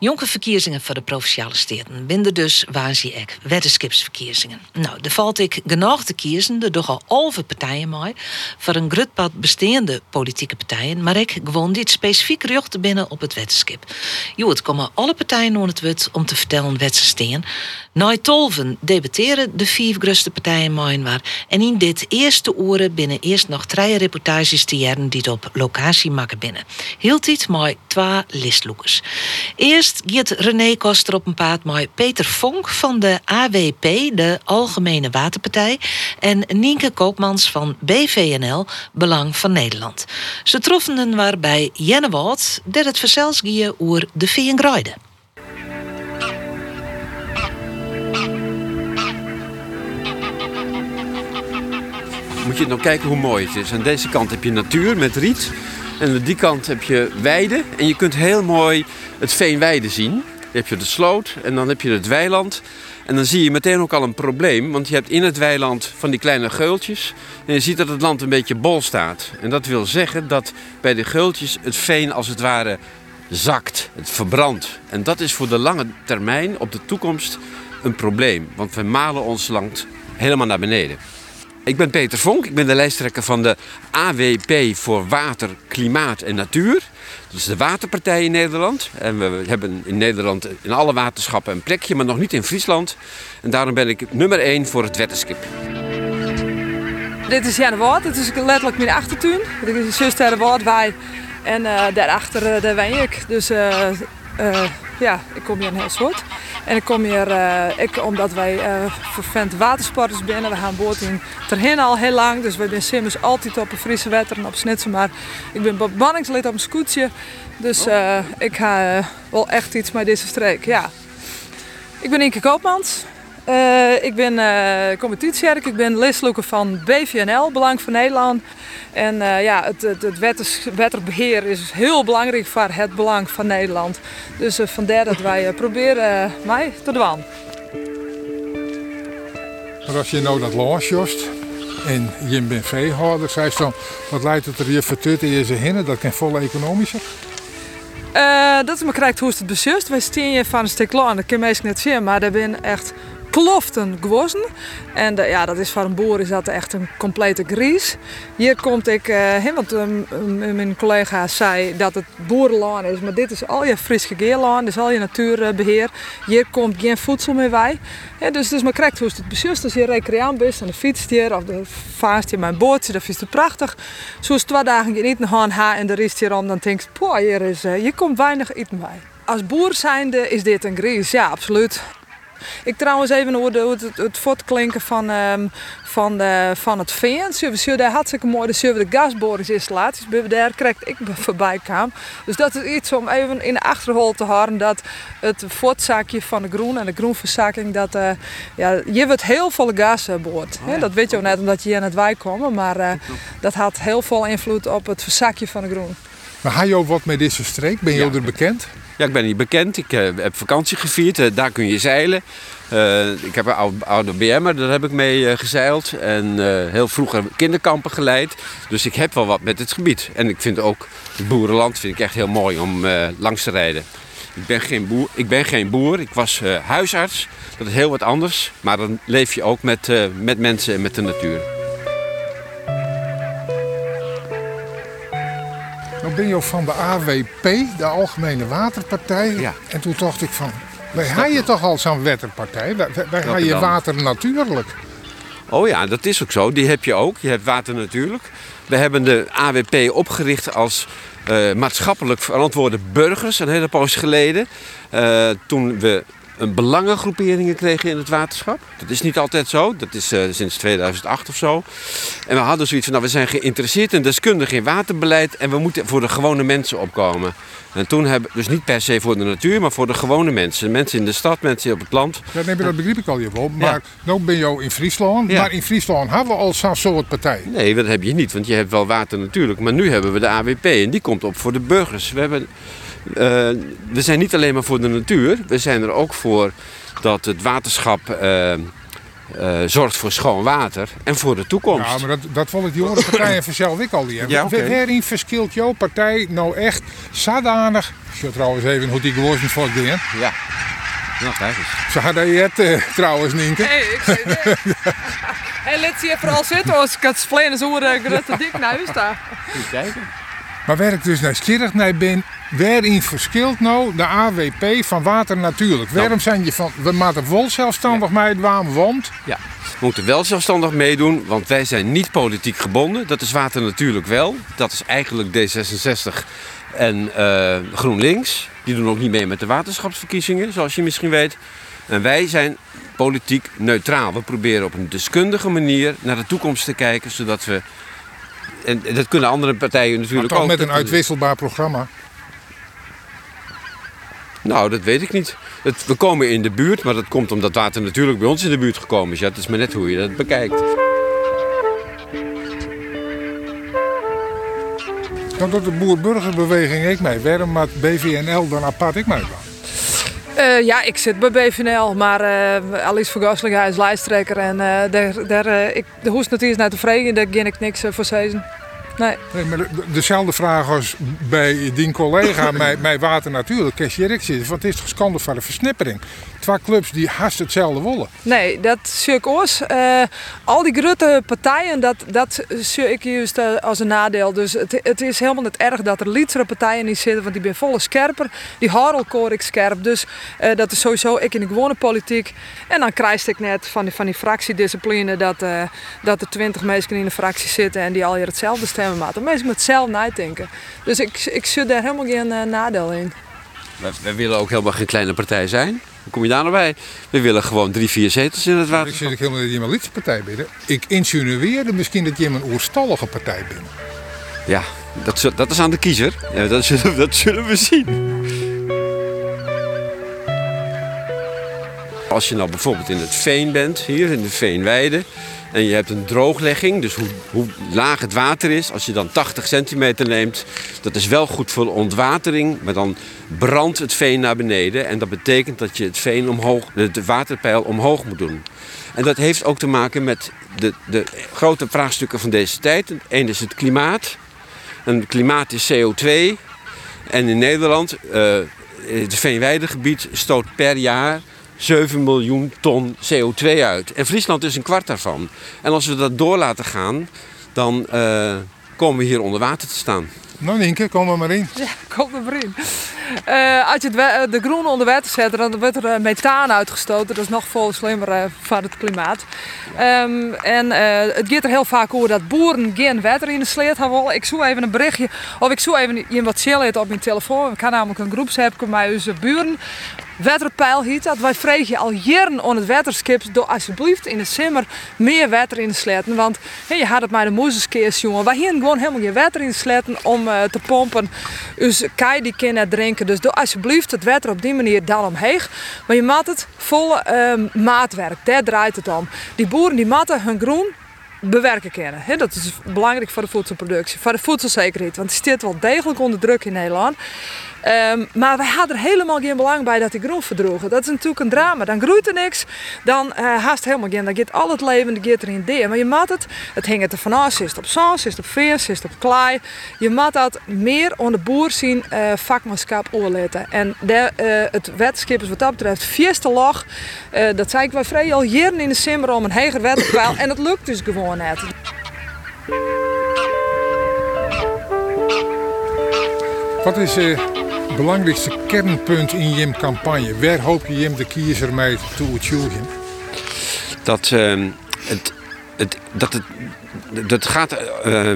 Jonge verkiezingen voor de provinciale steden. Binden dus waanzie ik weddenskipsverkiezingen. Nou, er valt ik genoeg te kiezen, er toch al alve partijen mooi. Voor een grutpad bestaande politieke partijen. Maar ik gewoon dit specifiek rucht binnen op het weddenskip. Jo, het komen alle partijen onder het wet om te vertellen wat ze steen. Na tolven debatteren de vier grootste partijen mooi waar. En in dit eerste oren binnen eerst nog drie reportages te jaren die het op locatie maken binnen. Hield dit mooi twee listloekers. Eerst gaat René Koster op een paard met Peter Vonk van de AWP, de Algemene Waterpartij, en Nienke Koopmans van BVNL, Belang van Nederland. Ze troffen waarbij Jenne Wout dat het verzelsgieën oer de Veengruyde. Moet je nou kijken hoe mooi het is. Aan deze kant heb je natuur met riet. En aan die kant heb je weide. En je kunt heel mooi het veenweide zien. Dan heb je de sloot en dan heb je het weiland. En dan zie je meteen ook al een probleem. Want je hebt in het weiland van die kleine geultjes. En je ziet dat het land een beetje bol staat. En dat wil zeggen dat bij de geultjes het veen als het ware zakt. Het verbrandt. En dat is voor de lange termijn op de toekomst een probleem. Want we malen ons land helemaal naar beneden. Ik ben Peter Vonk, ik ben de lijsttrekker van de AWP voor Water, Klimaat en Natuur. Dat is de waterpartij in Nederland. En we hebben in Nederland in alle waterschappen een plekje, maar nog niet in Friesland. En daarom ben ik nummer 1 voor het wettenskip. Dit is Janne Woord, dit is letterlijk mijn achtertuin. Dit is zus de Woordwij en uh, daarachter uh, daar ben ik. Dus uh, ja, ik kom hier een heel soort. En ik kom hier ik, omdat wij vervent watersporters binnen. We gaan boten terheen al heel lang. Dus we zijn simmers altijd op een Friese wetter en op snitsen. Maar ik ben bemanningslid op een scootje. Dus ik ga wel echt iets met deze streek, ja. Ik ben Inke Koopmans. Uh, ik ben uh, competitiewerk, ik ben listloeker van BVNL, Belang van Nederland. En uh, ja, het, het, het wetters, wetterbeheer is heel belangrijk voor het belang van Nederland. Dus vandaar dat wij proberen mij te dwan. Maar als je nou dat losjost en je bent veehouder, zei dan, wat leidt het er je vertut in je hinnen? Dat kan volle economische? dat is maar krijgt hoe het beslist. Wij steen je van een stuk land, dat kan je meestal niet zien, maar daar ben echt kloften gewassen. En de, ja, dat is voor een boer is dat echt een complete gries. Hier komt ik, uh, want um, mijn collega zei dat het boerenland is, maar dit is al je fris gegeerland, dus al je natuurbeheer. Hier komt geen voedsel meer bij. Dus is maar correct hoe het beslist. Als je recreant bent en de fietst hier of de vaart je mijn bootje, dat is het prachtig. Zoals twee dagen je niet naar ha en de rest hier om, dan denk je, hier, is, hier komt weinig eten bij. Als boer zijnde is dit een gries, ja, absoluut. Ik trouwens even hoe, het, het, het voortklinken van, um, van, de, van het veen. We zien daar hartstikke mooi de, gasboringsinstallaties. Daar krijg ik voorbij kwam. Dus dat is iets om even in de achterhol te houden. Dat het voortzakje van de groen en de groenverzaking. Dat uh, ja, je wordt heel veel gas boord. Oh, dat weet je ook net omdat je hier het wijk komt. Maar uh, dat had heel veel invloed op het verzakje van de groen. Maar ga je ook wat met deze streek? Ben je ja. er bekend? Ja, ik ben hier bekend. Ik uh, heb vakantie gevierd. Uh, daar kun je zeilen. Uh, ik heb een oude, oude BM'er, daar heb ik mee gezeild. En heel vroeger kinderkampen geleid. Dus ik heb wel wat met het gebied. En ik vind ook het boerenland vind ik echt heel mooi om langs te rijden. Ik ben geen boer. Ik, ben geen boer. ik was huisarts. Dat is heel wat anders. Maar dan leef je ook met, met mensen en met de natuur. Nou ben je ook van de AWP, de Algemene Waterpartij. Ja. En toen dacht ik van, wij hebben je toch al zo'n wetterpartij? Wij, wij je water natuurlijk. Oh ja, dat is ook zo. Die heb je ook. Je hebt water natuurlijk. We hebben de AWP opgericht als uh, maatschappelijk verantwoorde burgers een hele poos geleden. Uh, toen we belangengroeperingen kregen in het waterschap. Dat is niet altijd zo. Dat is uh, sinds 2008 of zo. En we hadden zoiets van, nou, we zijn geïnteresseerd in deskundigen in waterbeleid en we moeten voor de gewone mensen opkomen. En toen hebben dus niet per se voor de natuur, maar voor de gewone mensen. Mensen in de stad, mensen op het land. Ja, nee, dat begrijp ik al je wel. Maar ja. nu ben je in Friesland. Ja. Maar in Friesland hebben we al zo'n soort partij. Nee, dat heb je niet, want je hebt wel water natuurlijk. Maar nu hebben we de AWP en die komt op voor de burgers. We hebben uh, we zijn niet alleen maar voor de natuur, we zijn er ook voor dat het waterschap uh, eh, zorgt voor schoon water en voor de toekomst. Ja, maar dat, dat vond ik die andere partijen vanzelf ik al niet. Ja, oké. Waarin verschilt jouw partij nou echt zodanig... Ik zal trouwens even hoe die voor ik deed. Ja. Nou, kijk eens. Ze hadden je het eh, trouwens, Nienke. Hey, ik zei nee. Hey, laat je vooral zitten als ik het spelen zo uh, grote dik naar huis sta. Even kijken. Maar waar ik dus nieuwsgierig naar ben, waarin verschilt nou de AWP van water natuurlijk? Waarom zijn je van, we maken wel zelfstandig mee het warm want? Ja, we moeten wel zelfstandig meedoen, want wij zijn niet politiek gebonden. Dat is water natuurlijk wel. Dat is eigenlijk D66 en eh, GroenLinks. Die doen ook niet mee met de waterschapsverkiezingen, zoals je misschien weet. En wij zijn politiek neutraal. We proberen op een deskundige manier naar de toekomst te kijken, zodat we. En dat kunnen andere partijen Maar natuurlijk toch ook. met een uitwisselbaar programma. Nou, dat weet ik niet. Het, we komen in de buurt, maar dat komt omdat water natuurlijk bij ons in de buurt gekomen is. Ja, het is maar net hoe je dat bekijkt. Dan doet de boer-burgerbeweging ik mee. Waarom maakt BVNL dan apart ik mee dan? Eh, ja, ik zit bij BVNL, maar uh, Alice van Gosling hij is lijsttrekker en eh, daar, daar, ik, de hoest natuurlijk naar tevreden, daar ging ik niks voor zeggen. Nee. Nee, maar de- dezelfde vraag als bij die collega mij, mij water natuurlijk. Kes Jerk zit. Want het is toch schande van de versnippering. Twee clubs die haast hetzelfde willen. Nee, dat zie ik ook. Eh, al die grote partijen, dat, dat zie ik juist eh, als een nadeel. Dus het, het is helemaal niet erg dat er lietsere partijen niet zitten, want die zijn volle scherper. Die houden ik scherp. Dus eh, dat is sowieso ik in de gewone politiek. En dan krijg ik net van die, van die fractiediscipline dat, eh, dat er twintig mensen in de fractie zitten en die al hier hetzelfde stemmen maken. Mensen met zelf nadenken. Dus ik, ik zie daar helemaal geen nadeel in. Wij willen ook helemaal geen kleine partij zijn. Hoe kom je daar nou bij? We willen gewoon drie, vier zetels in het Ik water. zit ik helemaal niet in mijn partij binnen. Ik insinueerde misschien dat je een oerstallige partij bent. Ja, dat, dat is aan de kiezer. Ja, dat, zullen, dat zullen we zien. Als je nou bijvoorbeeld in het veen bent, hier in de veenweide, en je hebt een drooglegging, dus hoe, hoe laag het water is, als je dan 80 centimeter neemt, dat is wel goed voor ontwatering, maar dan brandt het veen naar beneden en dat betekent dat je het veen omhoog, de waterpeil omhoog moet doen. En dat heeft ook te maken met de, de grote vraagstukken van deze tijd. Eén is het klimaat. En het klimaat is CO2. En in Nederland, eh, het veenweidegebied stoot per jaar 7 miljoen ton CO2 uit. En Friesland is een kwart daarvan. En als we dat door laten gaan, dan eh, komen we hier onder water te staan. Nou Nienke, kom er maar in. Ja, kom er maar in. Eh, als je het wa- de groen onder water zet, dan wordt er eh, methaan uitgestoten. Dat is nog veel slimmer eh, voor het klimaat. Ehm, en eh, het gaat er heel vaak over dat boeren geen water in de sleet hebben. Ik zoek even een berichtje, of ik zoek even in wat chillen op mijn telefoon. Ik heb namelijk een groepsapp met onze buren. Waterpeil heet dat. Wij vregen al jaren aan het waterskips door alsjeblieft in de zomer meer water in de sletten. Want je had het maar de moezeskeers, jongen. Wij hebben gewoon helemaal geen water in de sletten om eh, te pompen. Dus kai die net drinken. Dus doe alsjeblieft het water op die manier dan omheeg. Maar je maakt het vol ehm, maatwerk. Daar draait het om. Die boeren die matten hun groen bewerken kennen. Dat is belangrijk voor de voedselproductie, voor de voedselzekerheid. Want die staat wel degelijk onder druk in Nederland. Ehm, maar wij hadden er helemaal geen belang bij dat die groen verdroegen. Dat is natuurlijk een drama. Dan groeit er niks, dan eh haast helemaal geen. Dan gaat al het leven gaat erin deer. Maar je maakt het, het hangt er vanaf. Het op zand, het op is het op klei. Je maakt dat meer aan de boer zien eh vakmanschap oorletten. En de, eh, het wetenschap is wat dat betreft vierste log. Dat zei ik wij vrij al jaren in de simmer om een heger wetterpeil. en het lukt dus gewoon net. Wat is belangrijkste kernpunt in je campagne? Waar hoop je je de kiezer mee te achieveren? dat, ehm, het, het, dat het dat gaat eh,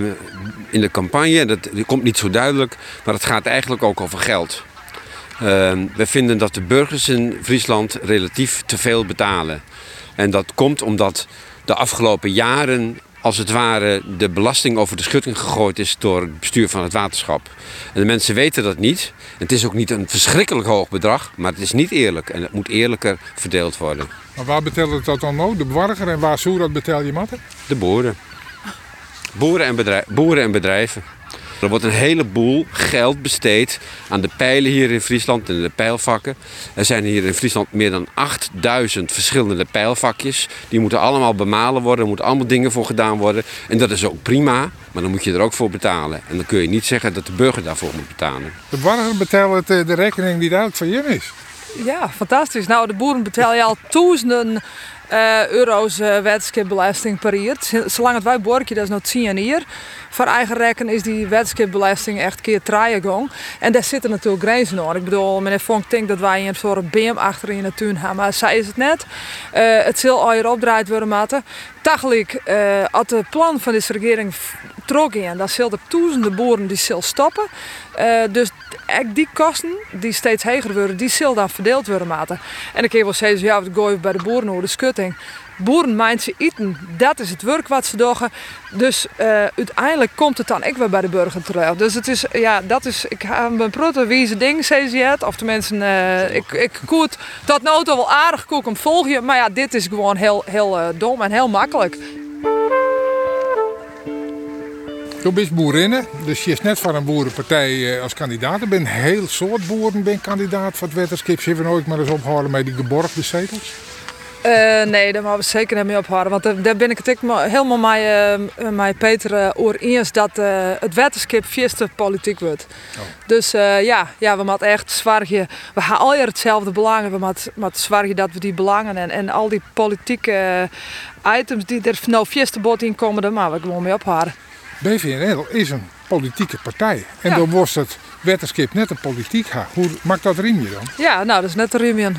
in de campagne, dat, dat komt niet zo duidelijk, maar het gaat eigenlijk ook over geld. Ehm, we vinden dat de burgers in Friesland relatief te veel betalen. En dat komt omdat de afgelopen jaren als het ware de belasting over de schutting gegooid is door het bestuur van het waterschap. En de mensen weten dat niet. Het is ook niet een verschrikkelijk hoog bedrag, maar het is niet eerlijk en het moet eerlijker verdeeld worden. Maar waar betelt het dat dan nou? De bewarger en waar zo dat betel je matten? De boeren. Boeren en, bedrijf, boeren en bedrijven. Er wordt een heleboel geld besteed aan de pijlen hier in Friesland en de pijlvakken. Er zijn hier in Friesland meer dan 8000 verschillende pijlvakjes. Die moeten allemaal bemalen worden, er moeten allemaal dingen voor gedaan worden. En dat is ook prima, maar dan moet je er ook voor betalen. En dan kun je niet zeggen dat de burger daarvoor moet betalen. De burger betaalt eh, de rekening die eigenlijk van je is. Ja, fantastisch. Nou, de boeren betalen je al duizenden uh, euro's uh, wetenschapsbelasting per. Zolang het wij borken, dat is nog 10 jaar. Voor eigen rekken is die wetenschapsbelasting echt keer draaien gang. En daar zitten natuurlijk grenzen aan. Ik bedoel, meneer Vonk dat wij een soort beam achter in de tuin. Maar zij is het net. Uh, het zal al hier opdraaid worden maten. Uh, als het plan van deze regering trok in, dan zullen duizenden boeren die zullen stoppen. Uh, dus die kosten die steeds hoger worden, die zullen dan verdeeld worden maten. En ik heb wel zeggen, ja, we gooien bij de boeren over de schutting. Boeren ze eten, dat is het werk wat ze doen. Dus uh, uiteindelijk komt het dan ook weer bij de burger terug. Dus het is, ja, dat is, ik heb een proto wieze ding, ze het. Of de mensen, uh, ik, ik koet dat nou toch wel aardig koek om volgen. Maar ja, dit is gewoon heel, heel dom en heel makkelijk. Je bent boerinnen, dus je is net van een boerenpartij als kandidaat. Er zijn heel soort boeren ben kandidaat voor het wetterskip. Ze hebben nooit maar eens ophouden met die geborgde zetels. Uh, nee, daar moeten we zeker niet mee ophouden. Want daar ben ik het helemaal met, uh, met Peter uh, oor eens dat het wetenschap vierste politiek wordt. Oh. Dus ja, ja, we moeten echt zwaargen. We gaan al hetzelfde belangen. We moeten zwaargen dat we die belangen en, en al die politieke items die er nou vierste bot in komen, daar moeten we gewoon mee ophouden. BVNL is een politieke partij. En ja. dan wordt het wetenschap net een politiek. Hoe maakt dat riemje dan? Ja, nou, dat is net een riemje.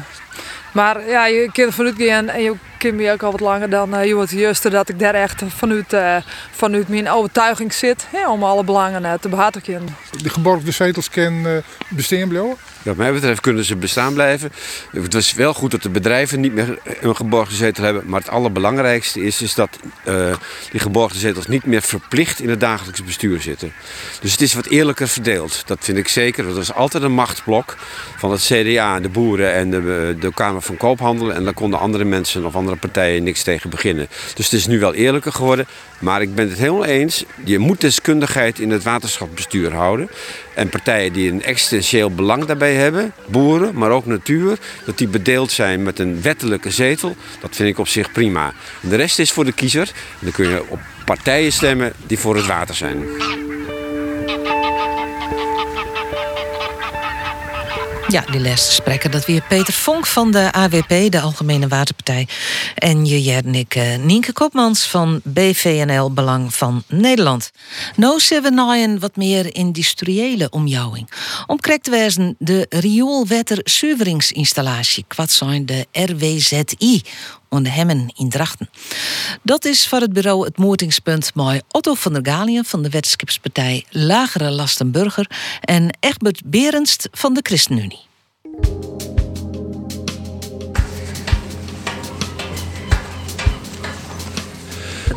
Maar ja, je kunt vanuit gaan en je kent me ook al wat langer dan uh, je wordt juist dat ik daar echt vanuit, uh, vanuit mijn overtuiging zit om alle belangen uh, te behartigen. De geborgde zetels kunnen uh, bestaan blijven? Wat mij betreft kunnen ze bestaan blijven. Het was wel goed dat de bedrijven niet meer een geborgde zetel hebben. Maar het allerbelangrijkste is, is dat uh, die geborgde zetels niet meer verplicht in het dagelijks bestuur zitten. Dus het is wat eerlijker verdeeld. Dat vind ik zeker. Dat was altijd een machtsblok van het CDA, de boeren en de, de Kamer van Koophandel. En daar konden andere mensen of andere partijen niks tegen beginnen. Dus het is nu wel eerlijker geworden. Maar ik ben het helemaal eens. Je moet deskundigheid in het waterschapsbestuur houden. En partijen die een existentieel belang daarbij hebben, boeren, maar ook natuur, dat die bedeeld zijn met een wettelijke zetel, dat vind ik op zich prima. De rest is voor de kiezer. Dan kun je op partijen stemmen die voor het water zijn. Ja, die laatste spreker, dat weer Peter Vonk van de AWP, de Algemene Waterpartij. En Jernik uh, Nienke Kopmans van BVNL Belang van Nederland. Nou zullen we een wat meer industriële omjouwing. Om te de rioolwetter-zuiveringsinstallatie, wat zijn de RWZI, onder Hemmen in Drachten. Dat is voor het bureau het moordingspunt met Otto van der Galien van de wetenschapspartij Lagere Lastenburger en Egbert Berendst van de ChristenUnie.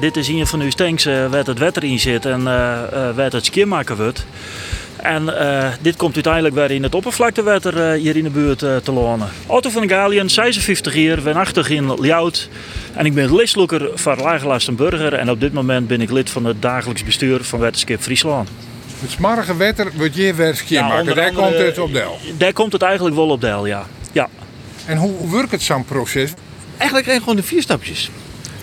Dit is een van uw tanks uh, waar het wetter in zit en uh, waar het skiermaken wordt. En dit komt uiteindelijk weer in het oppervlaktewater uh, hier in de buurt te lonen. Otto van Galien, 56 jaar, woonachtig in Ljout. En ik ben listloeker van Lagerlastenburger. En op dit moment ben ik lid van het dagelijks bestuur van Wetenschap Friesland. Het smarige wetter wordt je weer ja, maken. Daar komt het op deel. Daar komt het eigenlijk wel op deel, ja. ja. En hoe werkt het zo'n proces? Eigenlijk gewoon de vier stapjes.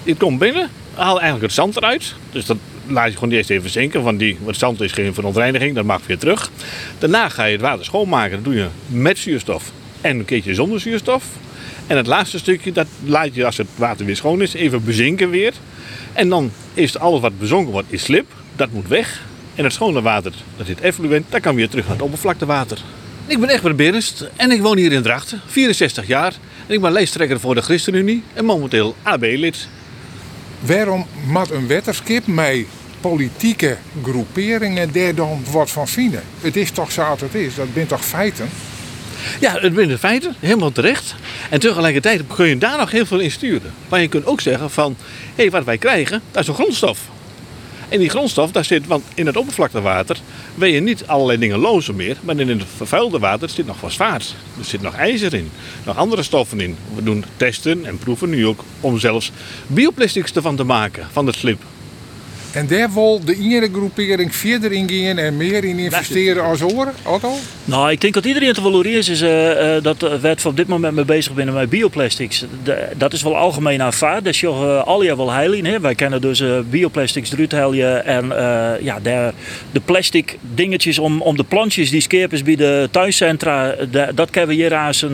Je komt binnen, haal eigenlijk het zand eruit. Dus dat laat je gewoon eerst even zinken. Want die, het zand is geen verontreiniging, dat mag weer terug. Daarna ga je het water schoonmaken. Dat doe je met zuurstof en een keertje zonder zuurstof. En het laatste stukje, dat laat je als het water weer schoon is, even bezinken weer. En dan is alles wat bezonken wordt, is slip. Dat moet weg. En het schone water, dat zit effluent, dat kan weer terug naar het oppervlaktewater. Ik ben Egbert Berens en ik woon hier in Drachten, 64 jaar. En ik ben lijsttrekker voor de ChristenUnie en momenteel AB-lid. Waarom moet een wetterskip met politieke groeperingen daar dan wat van vinden? Het is toch zo als het is, dat bent toch feiten? Ja, het zijn de feiten, helemaal terecht. En tegelijkertijd kun je daar nog heel veel in sturen. Maar je kunt ook zeggen van, hé, hey, wat wij krijgen, dat is een grondstof. En die grondstof, daar zit, want in het oppervlaktewater wil je niet allerlei dingen lozen meer, maar in het vervuilde water zit nog fosfaat. Er zit nog ijzer in, nog andere stoffen in. We doen testen en proeven nu ook om zelfs bioplastics ervan te maken, van het slip. En daar wil de ene groepering verder in gaan en meer in investeren als oren, Otto? Nou, ik denk dat iedereen te valoreren is eh, eh, dat wet op dit moment mee bezig binnen met bioplastics. De- dat is wel algemeen aanvaard. Dat is je uh, al jaar wel heilig. Hè? Wij kennen dus eh, bioplastics eruit heljen en eh, ja, de, de plastic dingetjes om, om de plantjes die skeepers bij de tuincentra, de- dat kunnen we hier aan een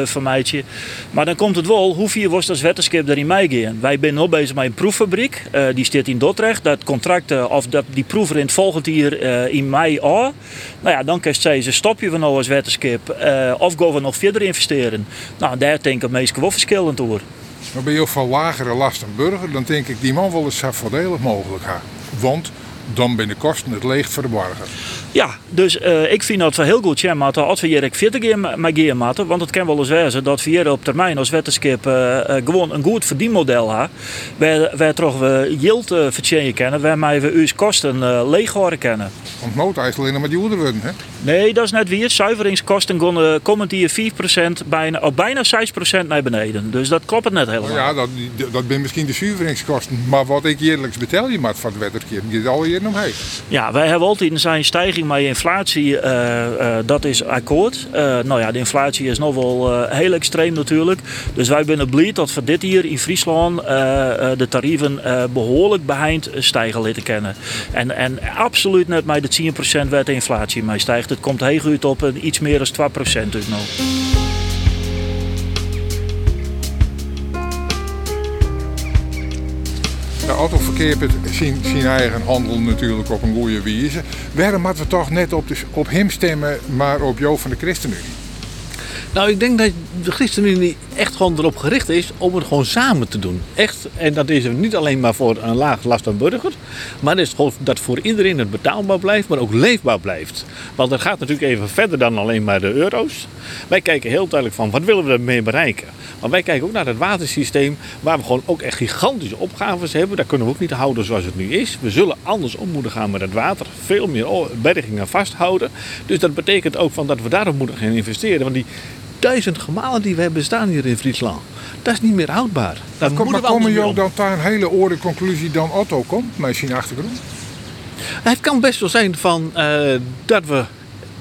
uh, vermijdje. Maar dan komt het wel, hoe vier was als wetenschap daarin meegaan? Wij zijn nog bezig met een proeffabriek. eh, die staat in Dordrecht. Dat contract, eh, of dat, die proever in het volgend jaar eh, in mei al. Nou ja, dan kan je zeggen, stop je van nou als wetenschap eh, of gaan we nog verder investeren? Nou, daar denk ik het meest wel verschillend over. Dan ben je van lagere last een burger, dan denk ik die man wel eens zo voordelig mogelijk gaan. Want dan ben de kosten het leeg verborgen. Ja, dus eh, ik vind dat we heel goed zijn moeten als we hier ook verder gaan met gaan moeten. Want het kan wel eens wezen dat we hier op termijn als wetenschap eh, eh, gewoon een goed verdienmodel hebben. Waar, waar toch we yield verdienen kennen, waarmee we uw kosten leeg horen kennen. Want nood alleen maar die ouder worden, hè? Nee, dat is net weer. Zuiveringskosten gaan, komen die 4% bijna, of bijna 6% naar beneden. Dus dat klopt het net helemaal. Ja, dat, dat zijn misschien de zuiveringskosten. Maar wat ik eerlijks betel je maar van de wetenschap, die al Ja, wij hebben altijd een zijn stijging maar inflatie, uh, uh, dat is akkoord. Uh, nou ja, de inflatie is nog wel heel extreem natuurlijk. Dus wij zijn blij dat we dit hier in Friesland de tarieven behoorlijk behind stijgen laten kennen. En, en absoluut net met de 10% waar de inflatie mee stijgt. Het komt heel goed op iets meer dan 2% dus nog. De autoverkeer zijn, zijn eigen handel natuurlijk op een goede wijze. Waarom moeten we toch net op, de, op hem stemmen, maar op Jo van de ChristenUnie? Nou, ik denk dat de ChristenUnie echt gewoon erop gericht is om het gewoon samen te doen. Echt, en dat is niet alleen maar voor een laag last aan burger, maar dat is gewoon dat voor iedereen het betaalbaar blijft, maar ook leefbaar blijft. Want dat gaat natuurlijk even verder dan alleen maar de euro's. Wij kijken heel duidelijk van wat willen we ermee bereiken. Maar wij kijken ook naar het watersysteem, waar we gewoon ook echt gigantische opgaves hebben. Daar kunnen we ook niet houden zoals het nu is. We zullen anders om moeten gaan met het water, veel meer bergingen vasthouden. Dus dat betekent ook van dat we daarop moeten gaan investeren. Want die duizend gemalen die we hebben staan hier in Friesland. Dat is niet meer houdbaar. Dat maar, maar komen je ook dan daar een hele oorde conclusie dan Otto komt met zijn achtergrond? Het kan best wel zijn van, uh, dat we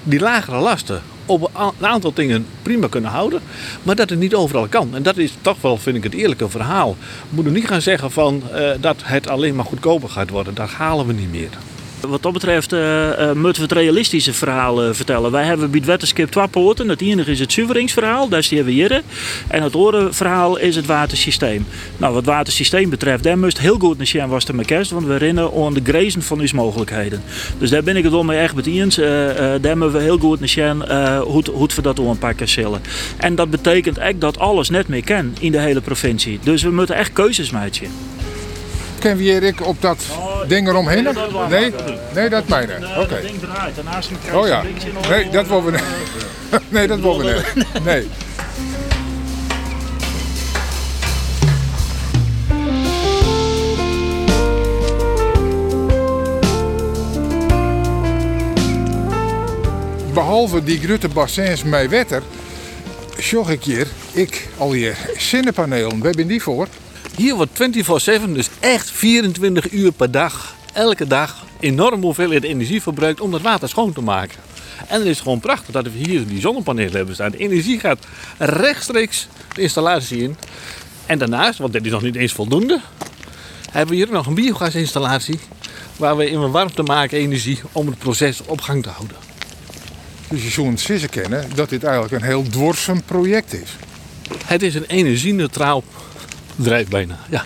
die lagere lasten op een aantal dingen prima kunnen houden, maar dat het niet overal kan. En dat is toch wel, vind ik, het eerlijke verhaal. We moeten niet gaan zeggen van, uh, dat het alleen maar goedkoper gaat worden. Dat halen we niet meer. Wat dat betreft uh, uh, moeten we het realistische verhaal uh, vertellen. Wij hebben bij het twee poorten. Het enige is het zuiveringsverhaal, daar zien we hier. En het andere verhaal is het watersysteem. Nou, wat watersysteem betreft, daar moest heel goed naar zien was de kerst, want we rennen aan de grezen van uw mogelijkheden. Dus daar ben ik het wel mee echt met eens. daar moeten we heel goed naar zien hoe, hoe we dat aanpakken zullen. En dat betekent echt dat alles net meer kan in de hele provincie. Dus we moeten echt keuzes maken. Ken Erik op dat ding eromheen? Nee, nee, dat mijne. Oké. Okay. Oh ja. Nee, dat willen we niet. nee, dat willen we niet. Nee. Behalve die grote bassins met wetter, zag ik hier, ik al hier, zonnepanelen. Waar ben die voor? Hier wordt 24-7, dus echt 24 uur per dag, elke dag, enorm hoeveelheid energie verbruikt om dat water schoon te maken. En het is gewoon prachtig dat we hier die zonnepanelen hebben staan. De energie gaat rechtstreeks de installatie in. En daarnaast, want dit is nog niet eens voldoende, hebben we hier nog een biogasinstallatie waar we in een warmte maken energie om het proces op gang te houden. Dus je zult sissen kennen dat dit eigenlijk een heel dwarsem project is. Het is een energie-neutraal bedrijf bijna, ja.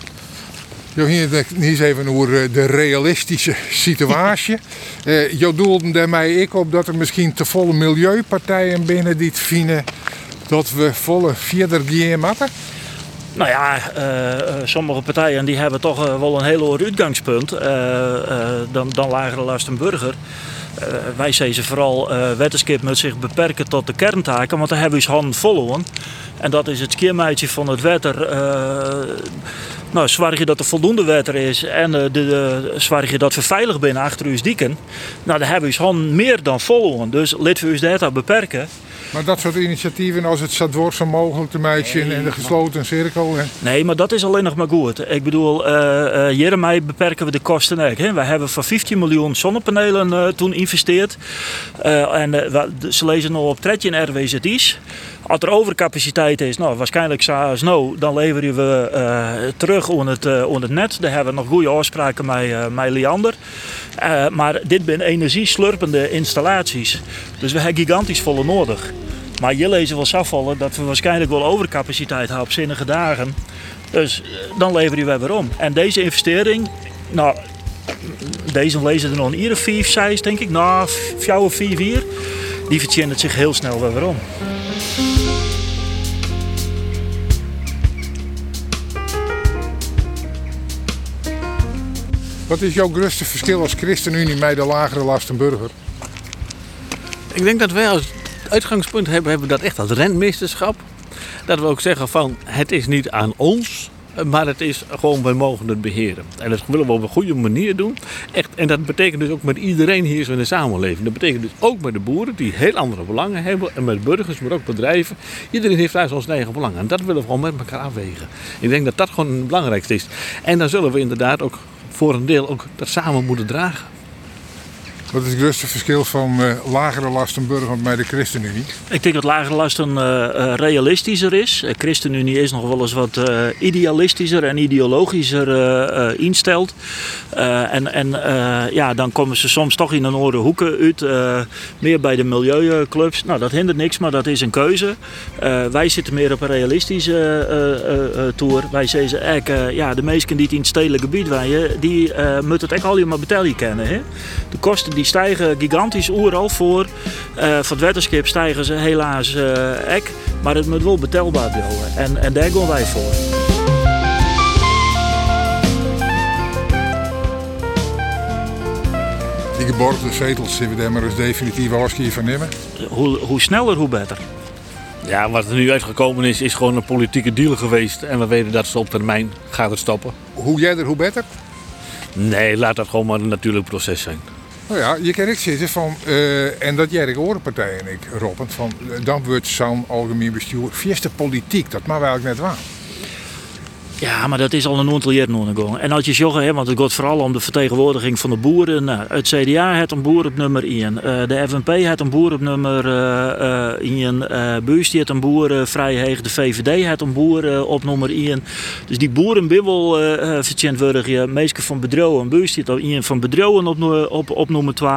Jo, hier eens even over de realistische situatie. uh, je doelde daarmee ik op dat er misschien te volle milieupartijen binnen die het vinden dat we volle gaan maken. Nou ja, uh, sommige partijen die hebben toch uh, wel een heel hoog uitgangspunt. dan, dan lagere last een burger. Uh, wij zeggen vooral uh, wetenschap moet zich beperken tot de kerntaken, want daar hebben we handen vol. En dat is het skiermeidje van het wetter. Uh, nou, zorg je dat er voldoende wetter is en de, de, zorg je dat we veilig zijn achter uw dieken. Nou, daar hebben we handen meer dan vol. Dus laten we ons dat beperken. Maar dat soort initiatieven als het zo dwars zo mogelijk te meisje en de gesloten cirkel. Nee, maar dat is alleen nog maar goed. Ik bedoel, uh, uh, hiermee beperken we de kosten ook. Hè. We hebben voor 15 miljoen zonnepanelen uh, toen geïnvesteerd. en ze lezen nog op tredje in RWZI's. Als er overcapaciteit is, nou, waarschijnlijk snow, dan leveren we uh, terug onder het, onder het net. Daar hebben we nog goede afspraken met, uh, met Liander. maar dit zijn energieslurpende installaties. Dus we hebben gigantisch volle nodig. Maar je lezen wel afvallen dat we waarschijnlijk wel overcapaciteit hebben op zinnige dagen. Dus dan leveren we weer om. En deze investering, nou, deze lezen er nog een ieder 5, 6 denk ik. Nou, 4 of 4, 4. Die verdient zich heel snel weer om. Wat is jouw grootste verschil als ChristenUnie met de lagere lastenburger? Ik denk dat wij als uitgangspunt hebben, hebben dat echt als rentmeesterschap. Dat we ook zeggen van het is niet aan ons, maar het is gewoon, wij mogen het beheren. En dat willen we op een goede manier doen. Echt, en dat betekent dus ook met iedereen hier in de samenleving. Dat betekent dus ook met de boeren die heel andere belangen hebben. En met burgers, maar ook bedrijven. Iedereen heeft daar zijn eigen belangen. En dat willen we gewoon met elkaar afwegen. Ik denk dat dat gewoon het belangrijkste is. En dan zullen we inderdaad ook voor een deel ook dat samen moeten dragen. Wat is het grootste verschil van uh, lagere lastenburger met de ChristenUnie? Ik denk dat lagere lasten uh, uh, realistischer is. De ChristenUnie is nog wel eens wat idealistischer en ideologischer instelt. en en ja, dan komen ze soms toch in een andere hoeken uit. meer bij de milieuclubs. Nou, dat hindert niks, maar dat is een keuze. wij zitten meer op een realistische tour. Wij zeggen eigenlijk, ja, de mensen die in het stedelijk gebied wijden, die moeten het echt allemaal betalen kennen. Hè? De kosten die stijgen gigantisch overal voor. Uh, voor het wetenschap stijgen ze helaas uh, ek. Maar het moet wel betelbaar blijven. En, en daar gaan wij voor. Die geborgde zetels zullen we daar maar eens definitief afscheid van nemen? Hoe, hoe sneller, hoe beter. Ja, wat er nu uitgekomen is, is gewoon een politieke deal geweest. En we weten dat ze op termijn gaat het stoppen. Hoe jij er, hoe beter? Nee, laat dat gewoon maar een natuurlijk proces zijn. Nou ja, je kan ik zitten van, uh, en dat jij de orenpartij en ik, Robben, van dan wordt zo'n algemeen bestuur fieste politiek, dat mag eigenlijk net waar. Ja, maar dat is al een aantal jaren En als je zegt, hè, want het gaat vooral om de vertegenwoordiging van de boeren. Nou, het CDA heeft een boer op nummer 1. Uh, de FNP heeft een boer op nummer uh, 1. Uh, Buurs heeft een boer vrij heeg. De VVD heeft een boer op nummer 1. Dus die boerenbibbel uh, vertegenwoordigen. Meesten van bedrouwen. Buurs heeft een van bedrouwen op, op, op nummer 2.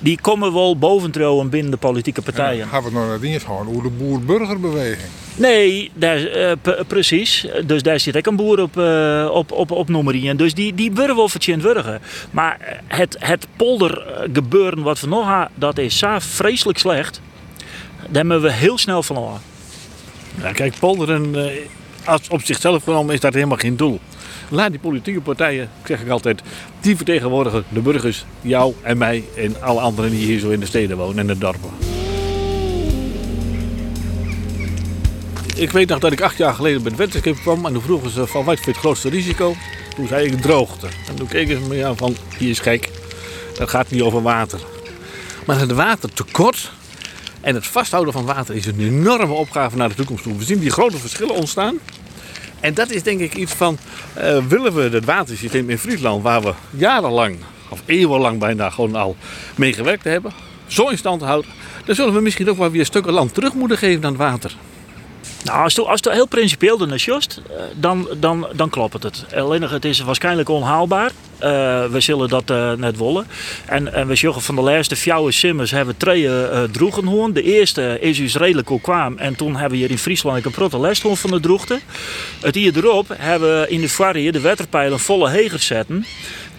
Die komen wel boventrouwen binnen de politieke partijen. Gaan we nog naar dienst gaan hoe de boer-burgerbeweging. Nee, daar, uh, precies. Dus daar zit ook een boer op, uh, op, op, op nummer 1. Dus die, die wel vertjent worden. Maar het, het poldergebeuren wat we nog hebben, dat is zo vreselijk slecht. Daar hebben we heel snel van kijk, polderen als op zichzelf genomen is dat helemaal geen doel. Laat die politieke partijen, zeg ik altijd, die vertegenwoordigen de burgers, jou en mij en alle anderen die hier zo in de steden wonen en de dorpen. Ik weet nog dat ik acht jaar geleden bij de wetenschap kwam en toen vroegen ze van wat vind het grootste risico? Toen zei ik droogte. En toen keken ze me aan van, hier is gek, dat gaat niet over water. Maar het watertekort en het vasthouden van water is een enorme opgave naar de toekomst toe. We zien die grote verschillen ontstaan. En dat is denk ik iets van, uh, willen we het watersysteem in Friesland, waar we jarenlang, of eeuwenlang bijna gewoon al mee gewerkt hebben, zo in stand houden, dan zullen we misschien ook wel weer stukken land terug moeten geven aan het water. Nou, als het, als heel principieel is, just, dan, dan, dan klopt het. Alleen het is waarschijnlijk onhaalbaar. Uh, we zullen dat uh, net willen. En, en we zeggen van de laatste vier simmers hebben twee uh, hoorn. De eerste is dus redelijk ook kwam. En toen hebben we hier in Friesland een protest van de droegte. Het hier erop hebben we in de varrie de wetterpijlen volle hegers zetten.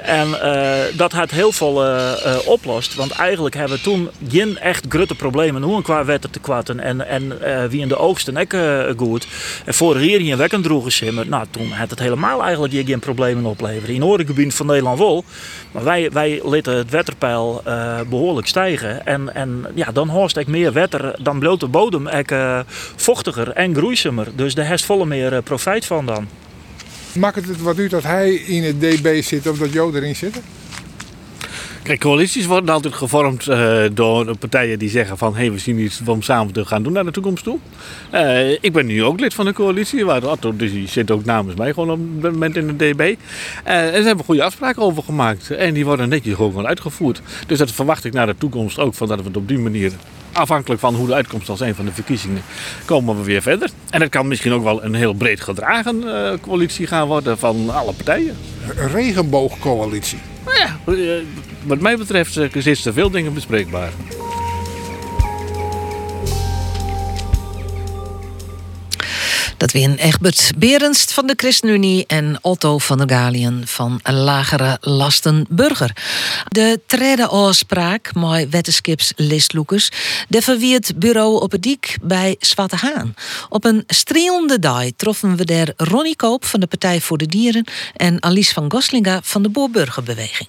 En uh, dat had heel veel uh, uh, oplost. Want eigenlijk hebben we toen geen echt grote problemen hoe qua wetter te kwatten. En, en wie in de oogsten ook goed. En jaar hier wekken droegen simmer. Nou, toen had het helemaal eigenlijk hier geen problemen opleveren. In Orengebied van Nederland wel. Maar wij, wij lieten het wetterpeil behoorlijk stijgen. En, en ja, dan hoort ik meer wetter. Dan bloot de bodem ik vochtiger en groeisamer. Dus daar heeft volle meer profijt van dan. Maakt het wat u dat hij in het DB zit of dat jou erin zit? Kijk, coalities worden altijd gevormd eh, door partijen die zeggen van... hé, hey, we zien iets om samen te gaan doen naar de toekomst toe. Eh, ik ben nu ook lid van de coalitie, waar Otto dus die zit ook namens mij gewoon op dit moment in de DB. Uh, en daar hebben we goede afspraken over gemaakt. En die worden netjes gewoon uitgevoerd. Dus dat verwacht ik naar de toekomst ook, van dat we het op die manier... afhankelijk van hoe de uitkomst zal zijn van de verkiezingen, komen we weer verder. En het kan misschien ook wel een heel breed gedragen coalitie gaan worden van alle partijen. Een regenboogcoalitie. Nou ja, wat mij betreft is er veel dingen bespreekbaar. Dat weer Egbert Berendst van de ChristenUnie en Otto van der Galien van Lagere Lasten Burger. De trede afspraak met wetenskips listloekers, de verwiert bureau op het diek bij Zwarte Haan. Op een strielende dag troffen we daar Ronnie Koop van de Partij voor de Dieren en Alice van Goslinga van de Boerburgerbeweging.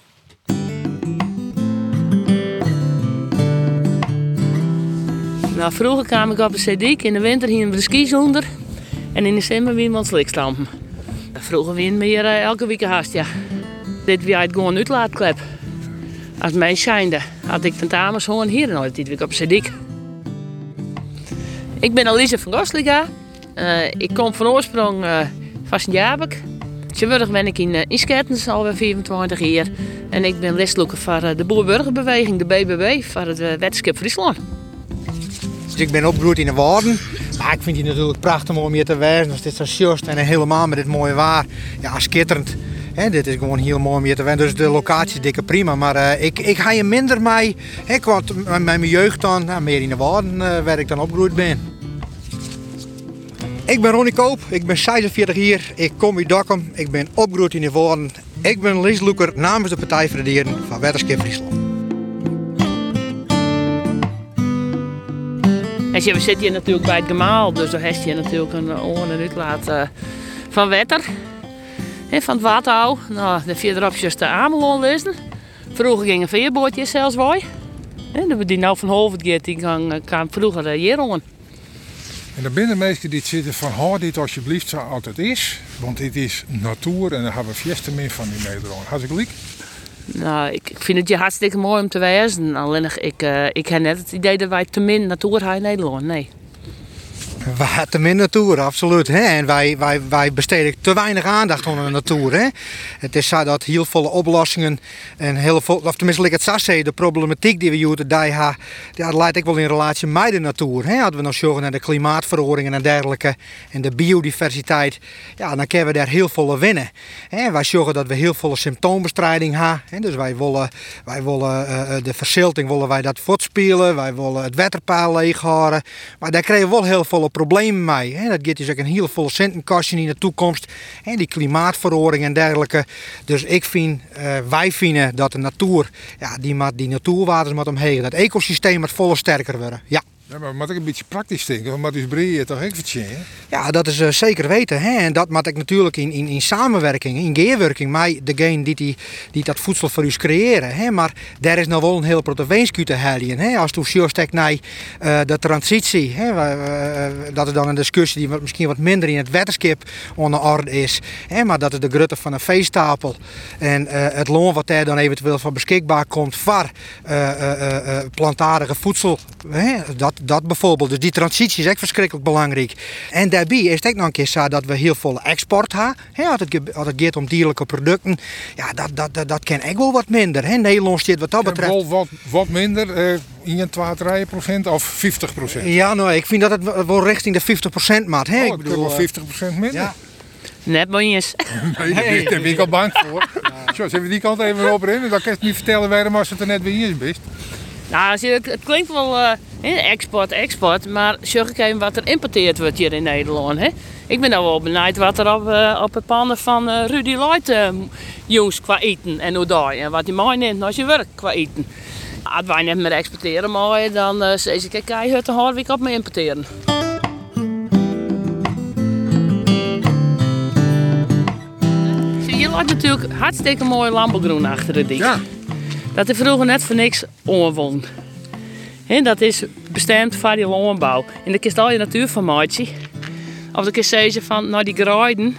Nou, vroeger kwam ik op een CD, in de winter hingen we de skis onder. En in de zomer weer wat slikstampen. Vroeger wien we hier elke week haast, ja. Dit was het gewoon uitlaatklep. Als mij schijnde, had ik tentamens gewoon hier nooit dit week op CD. Ik ben Alice van Gosliga. Uh, ik kom van oorsprong uh, van Sint-Jabek. Tegenwoordig ben ik in uh, Iskettens alweer 25 jaar. En ik ben listloeker uh, de Boerburgerbeweging, de BBB, voor het uh, Wetenschap Friesland. Dus ik ben opgegroeid in de Waarden. Maar ik vind het natuurlijk prachtig om hier te wezen. Als dit zo just en helemaal met dit mooie waar. Ja, schitterend. Dit is gewoon heel mooi om hier te wezen. Dus de locatie is dikke prima. Maar uh, ik, ik ga je minder mee. Ik kwam met mijn jeugd dan, meer in de Waarden, uh, waar ik dan opgegroeid ben. Ik ben Ronnie Koop, ik ben 46 jaar, ik kom uit Dokkum, ik ben opgegroeid in de Waarden. Ik ben leesloeker namens de Partij voor de Dieren van Wetenschap Friesland. En we zitten hier natuurlijk bij het gemaal, dus dan heb je natuurlijk een oor en uitlaat uh, van water. En van het waterhou. Nou, de vier opjes de Amelon lezen. Vroeger gingen veerbootjes zelfs wij. En die nou van Hoofdgeert, die kwam vroeger hier. En dan binnen mensen die zitten van hou dit alsjeblieft zo altijd is. Want dit is natuur en daar hebben we fiesta meer van in Nederland. Had ik gelijk? Nou, ik, ik vind het je hartstikke mooi om te wezen. Alleen ik, uh, ik heb net het idee dat wij te min natuur hebben in Nederland. Nee. Wij te min natuur, absoluut. Hè? En wij, wij, wij besteden te weinig aandacht aan de natuur. Hè? Het is zo dat heel veel oplossingen en heel veel, of tenminste, ik het zeggen, de problematiek die we hier die ha, dat leidt ik wel in relatie met de natuur. Hè? Hadden we nog zorgen naar de klimaatveranderingen en dergelijke en de biodiversiteit, ja, dan kunnen we daar heel veel winnen. Hè? Wij zorgen dat we heel veel symptoombestrijding hebben. Dus wij willen, wij willen uh, de verzilting willen wij dat voortspelen, wij willen het waterpaal leeghouden. Maar daar krijgen we wel heel veel problemen mee. Hè. Dat gaat dus ook een heel veel centenkastje in de toekomst. En die klimaatverandering en dergelijke. Dus ik vind, uh, wij vinden dat de natuur, ja, die, die natuurwaters moet omheen. Dat ecosysteem moet volle sterker worden. Ja. Ja, maar moet ik een beetje praktisch denken, want dus breed toch ook? Ja, dat is uh, zeker weten. Hè? En dat moet ik natuurlijk in, in, in samenwerking, in geerwerking met degene die, die, die dat voedsel voor u creëren. Hè? Maar daar is nog wel een heel proteïnsku te halen. Hè? Als toen juist naar uh, de transitie, hè? Uh, dat is dan een discussie die wat, misschien wat minder in het wetenschap onder orde is. Hè? Maar dat is de grutte van een veestapel. En het loon wat daar dan eventueel van beschikbaar komt voor plantaardige voedsel. Hè? Dat dat bijvoorbeeld. Dus die transitie is echt verschrikkelijk belangrijk. En daarbij is het ook nog een keer zo dat we heel veel export hebben. Als het, als het gaat om dierlijke producten, ja, dat, dat, dat, dat kan echt wel wat minder. Hè? Nederland zit wat dat betreft... Wel wat, wat minder, uh, in 2, procent of 50 procent? Ja, nou, ik vind dat het wel richting de 50 procent maakt. Hè? Oh, ik bedoel, wel 50 procent minder. Ja. Net bonjes. Nee, daar ben, ik al bang voor. Ja. Zo, zullen we die kant even op in? Dan kan je het niet vertellen waarom als het er net bij hier is. Nou, het klinkt wel uh, export, export, maar zorg ik even wat er importeerd wordt hier in Nederland. Hè? Ik ben nou wel benieuwd wat er op, uh, op het pannen van uh, Rudy Light jongens qua eten en hoe daar en wat mij neemt als je werkt qua eten. Als wij niet meer exporteren mogen, dan uh, ik, kijk, het een week op me importeren. Je laat natuurlijk hartstikke mooi landbouwgroen achter de dik. Ja. Dat is vroeger net voor niks ongewoon. En dat is bestemd voor die landbouw. En daar kiest al je natuur van maatje. Of eens zeggen van, nou die graaiden,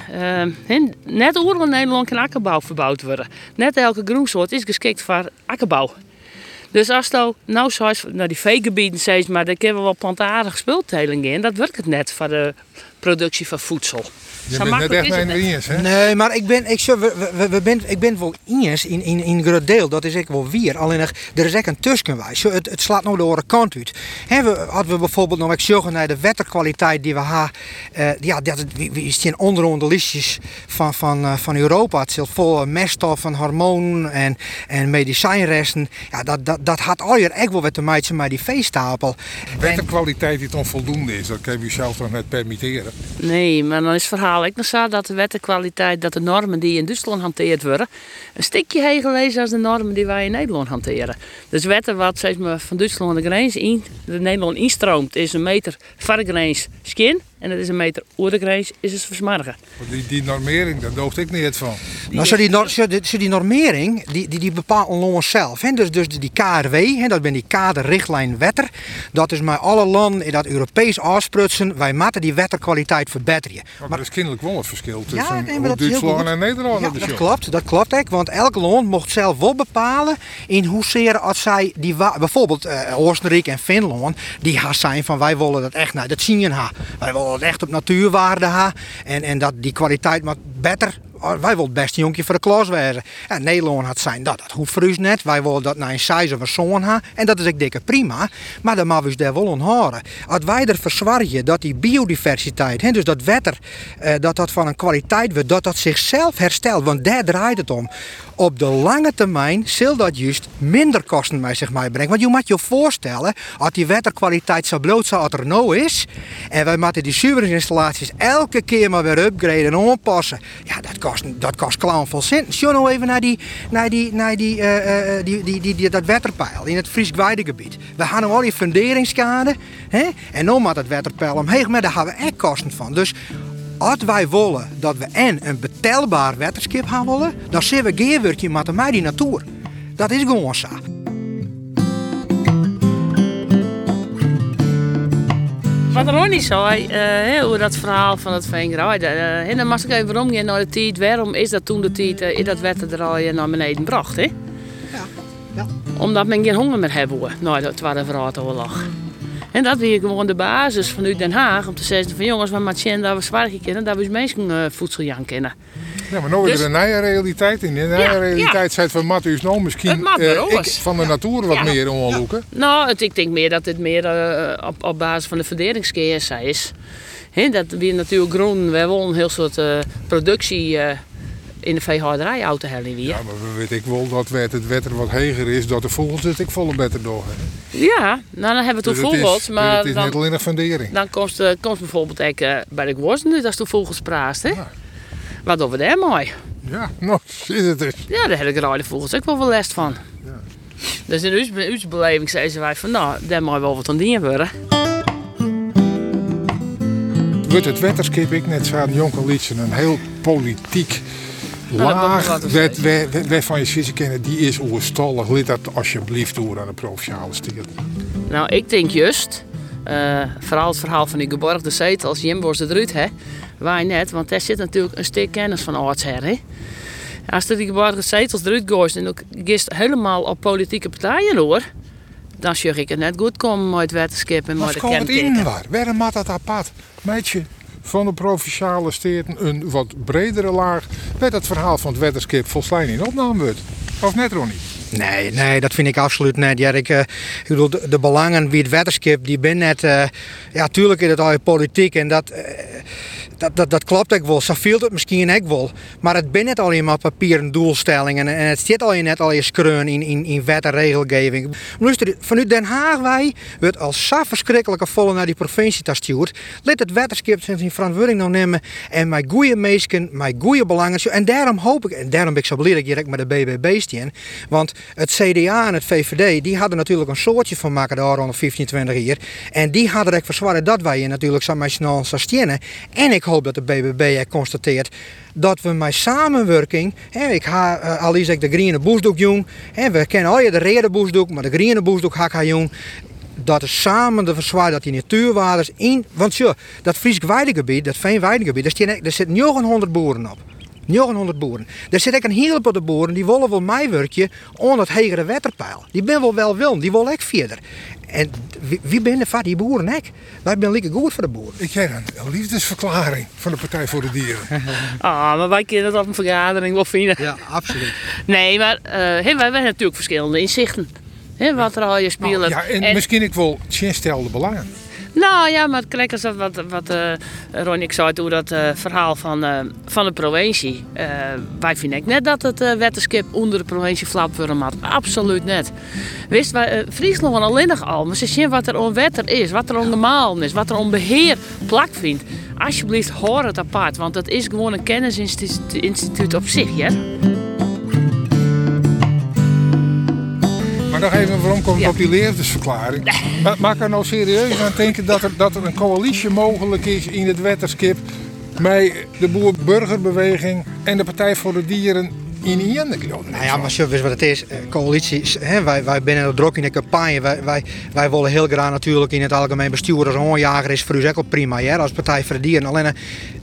uh, net overal in Nederland kan akkerbouw verbouwd worden. Net elke groensoort is geschikt voor akkerbouw. Dus als je nou zoals naar die veegebieden zegt, maar daar kunnen we wel plantaardige spulteling in, dat werkt het net voor de productie van voedsel. Je bent net echt hè? Nee, maar ik ben, ik, we, we, we ben, ik ben wel eens in, in, in groot deel. Dat is ik wel weer. Alleen er is ook een tussenwijs. Het, het slaat nou de andere kant uit. He, we, hadden we bijvoorbeeld nog zeggen naar de wetterkwaliteit die we hebben. Uh, ja, dat is geen onderonder listjes van, van, uh, van Europa. Het zit vol meststoffen, hormonen en, en medicijnresten. Ja, dat, dat, dat had al je echt wel wat te maken met die veestapel. Wetterkwaliteit die onvoldoende is, dat kan je zelf toch net permitteren? Nee, maar dan is het verhaal ik nog zo dat de wettenkwaliteit, dat de normen die in Duitsland hanteerd worden, een stukje heger lezen als de normen die wij in Nederland hanteren. Dus wetten wat zeg maar, van Duitsland de grens in, de Nederland instroomt, is een meter van de grens skin en dat is een meter de grens, is het versmargen. Die, die normering, daar dooft ik niet van. Nou, zo die, zo die, zo die normering, die, die, die bepaalt ons zelf. Hè? Dus, dus die KRW, hè, dat ben die kaderrichtlijn wetter. Dat is met alle landen in dat Europees afsprutsen. Wij moeten die wetterkwaliteit verbeteren. Maar, maar er is kennelijk wel een verschil tussen ja, nee, Duitsland en Nederland. Ja, dat klopt, dat klopt ook. Want elk land mocht zelf wel bepalen in hoezeer als zij die bijvoorbeeld uh, Oostenrijk en Finland, die gaan zijn van wij willen dat echt, nou, dat zien je ha. Wij willen het echt op natuurwaarde ha. En, en dat die kwaliteit moet beter Oh, wij willen het beste jonkje voor de klas wezen. En Nederland had zijn dat, dat hoeft voor net. Wij willen dat naar een size of een zoon hebben. En dat is ik dikke prima. Maar dan moeten we daar wel aan Als wij er verzwargen dat die biodiversiteit, hè, dus dat wetter, eh, dat dat van een kwaliteit wordt, dat dat zichzelf herstelt. Want daar draait het om. Op de lange termijn zal dat juist minder kosten bij zich brengen. Want je moet je voorstellen, als die wetterkwaliteit zo bloot zoals er nou is, en wij moeten die zuiveringsinstallaties elke keer maar weer upgraden en aanpassen. Ja, dat kost, dat kost clown veel cent. Zie nou even naar, die, naar, die, naar die, uh, die, die, die, die, dat wetterpeil in het Fries Weidegebied. We hadden al die funderingskade. Hè? En nu moet het wetterpeil omheen, maar daar hebben we echt kosten van. Dus als wij willen dat we en een betelbaar wetterskip gaan willen, dan zien we geerwerkje met mij die natuur. Dat is gewoon zo. Wat Ronnie zei uh, over dat verhaal van het veengraaien. Uh, en dan mag ik even omgaan naar de tijd. Waarom is dat toen de tijd uh, in dat wetterdraaien naar beneden bracht? Hè? Ja. ja. Omdat men geen honger meer hebben. Nou, dat Tweede Wereldoorlog. En dat weer gewoon de basis vanuit Den Haag. Om te zeggen van jongens, we moeten dat we zwaar kennen. Dat we mensen uh, voedsel kennen. Ja, maar nu is dus, er een nieuwe realiteit in. In de nieuwe realiteit ja. van Matthäus nou misschien uh, ik van de natuur wat meer onderzoeken. Nou, het, ik denk meer dat het meer uh, op, op basis van de verdelingskeers is. He, dat weer natuurlijk groen, we hebben een heel soort uh, productie in de veehouderij auto weer. Ja, maar we weten ik wel dat het wetter wat heger is, dat de vogels het ik volle beter door. Ja, nou dan hebben we dus toen vogels, maar het is dan, net alleen een fundering. Dan komt, uh, komt bijvoorbeeld ook, uh, bij de worsten als de vogels praat, hè? Ja. Wat doen we daar mooi? Ja, nou, is het dus. Ja, daar heb ik de vogels ook wel wel last van. Ja. Dus in uw, uw beleving zeiden wij van, nou, daar moet wel wat aan dienen worden. Wordt het wetterskip ik net zo'n jonker liedje een heel politiek laag waar, van je zitten kennen, die is oerstallig. Lid dat alsjeblieft door aan de provinciale stier. Nou, ik denk juist, uh, vooral het verhaal van die geborgde zetel als Jimbos de Druut, hè, wij net, want daar zit natuurlijk een stuk kennis van oudsher. Hè. Als er die geborgde zetels eruit gooit en ook gist helemaal op politieke partijen hoor, dan zeg ik het net goed komen met het wetenschap en met de kenteken. het in waar? Waarom maakt dat apart? Meidje, van de provinciale steden een wat bredere laag, werd het verhaal van het wetterskip volslijn in opname wordt. Of net, Ronnie? Nee, nee, dat vind ik absoluut net. Ja, ik, uh, bedoel, de, belangen wie het wetterskip, die ben net... Uh, ja, tuurlijk is het al politiek en dat... Uh, dat, dat, dat klopt ook wel. Zo viel het misschien ook wel. Maar het ben net alleen maar papieren doelstellingen. En het zit al je net al je skreun in, in, in wet en regelgeving. Luister, vanuit Den Haag wij wordt als zo verschrikkelijke volle naar die provincie gestuurd. Let het wetterskip zijn verantwoording nou nemen. En mijn goede meesken, mijn goede belangen. En daarom hoop ik, en daarom ben ik zo blij dat ik direct met de BBB steen. Want het CDA en het VVD, die hadden natuurlijk een soortje van maken daar rond 15, 20 jaar. En die hadden ik verzwaren dat wij je natuurlijk zo snel stenen. En ik hoop dat de BBB constateert dat we met samenwerking, hè, ik ga uh, al is ik de groene boesdoek jong, hè, we kennen al je de rode boesdoek, maar de groene boesdoek ga ik jong. dat is samen ervoor zwaar dat die natuurwaarders in... Want zo, dat Fries weidegebied, dat veenweidegebied, daar, staan- daar zitten 900 boeren op. 900 boeren. Er zit ook een heleboel de boeren die willen wel mij werkje onder het hegere wetterpeil. Die ben wel wel die willen ik verder. En wie, wie ben van die boeren ik? Wij zijn lekker goed voor de boeren. Ik heb een liefdesverklaring van de Partij voor de Dieren. Ah, maar wij kunnen dat op een vergadering wel vinden. Ja, absoluut. Nee, maar eh, hè, wij hebben natuurlijk verschillende inzichten. Hè, wat er al je spelen. Ja, en, misschien ik wel stelde belangen. Nou ja, maar kijk eens wat, wat, Ron, ik zei toen dat eh, verhaal van, eh, van de provincie. Wij vinden net dat het eh wetenschap onder de provincie flap worden mag. Absoluut net. Wist wij, Friesland alleen nog al, maar ze zien wat er onwetter is, wat er ongemalen is, wat er onbeheer plak vindt. Alsjeblieft, hoor het apart, want het is gewoon een kennisinstituut op zich, ja. Maar nog even waarom komt Ja. op die liefdesverklaring? Ma- Maak er nou serieus aan denken dat er, dat er een coalitie mogelijk is in het wetterskip met de boer-burgerbeweging en de Partij voor de Dieren in één? Nou ja, maar zo, je wat het is? Eh, Coalities, hè, wij, wij zijn druk in de campagne. Wij, wij, wij willen heel graag natuurlijk in het algemeen bestuur als een aanjager is voor u ook al prima. Ja, als Partij voor de Dieren. Alleen, eh,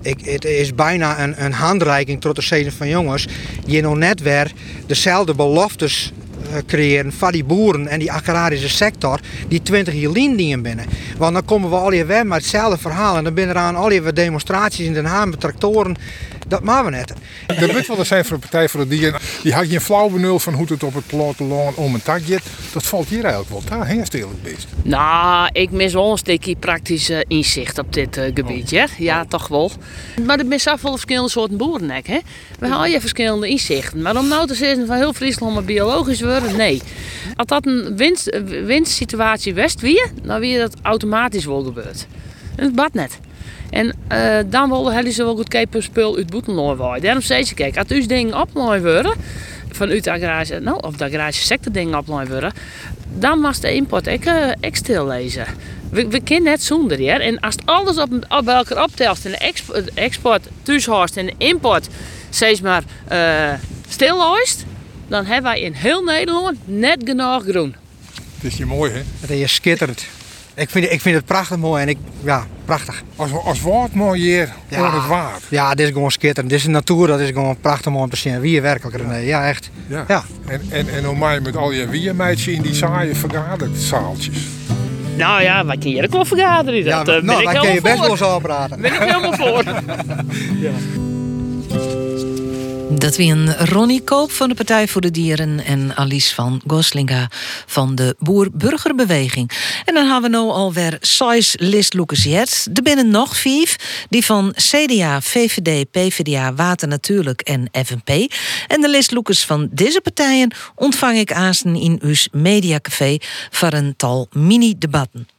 ik, het is bijna een, een handreiking tot de zeden van jongens. Je nog net weer dezelfde beloftes creëren van die boeren en die agrarische sector die 20 jaar dingen binnen. Want dan komen we al weer met hetzelfde verhaal en dan binnen eraan al weer demonstraties in Den Haag met tractoren. Dat maken we net. Er moet wel eens zijn voor de Partij voor de Dieren. Die had je een flauw benul van hoe het op het platteland om een takje. Dat valt hier eigenlijk wel daar, heel stelijk best. Nou, ik mis wel een stukje praktisch eh, inzicht op dit eh, gebied, ja? Ja, toch wel. Maar er zijn zoveel verschillende soorten boeren, hè? We hebben je verschillende inzichten. Maar om nou te zeggen van heel Friesland maar biologisch worden, nee. Als dat een winst, eh, winstsituatie west wie, dan weer dat automatisch wel gebeurt. En het bad net. En eh, dan willen jullie ze wel goed kijken spul uit Boetenloon waaien. Daarom zei ze, kijk, als u dingen oplopen worden, vanuit de agrarische, nou, of de agrarische sector dingen oplopen worden, dan mag de import ik, eh, ik stil lezen. We, we kunnen net zonder, ja. En als alles op, op elkaar optelt en de export, export thuishorst en de import steeds maar eh stil luist, dan hebben wij in heel Nederland net genoeg groen. Het is je mooi, hè? Het is schitterend. Ik vind, ik vind het prachtig mooi en ik, ja, prachtig. Als, als woord mooi hier, Ja. het waard. Ja, dit is gewoon schitterend. Dit is de natuur, dat is gewoon prachtig mooi om te zien. Wie je werkelijk, René. Ja, echt. Ja. Ja. En, en, en mij met al je wiermeidjes in die saaie vergaderzaaltjes. Nou ja, wij kunnen hier ook wel vergaderen. Ja, Dat eh, ben nou, ik daar kun je best wel voor. over praten. Ben ik helemaal voor. Dat wie een Ronnie Koop van de Partij voor de Dieren en Alice van Goslinga van de Boer-Burgerbeweging. En dan hebben we nou alweer zes listloekers jet. Er binnen nog vijf, die van CDA, VVD, PvdA, Water Natuurlijk en FNP. En de listloekers van deze partijen ontvang ik aanstaan in uw mediacafé voor een tal mini-debatten.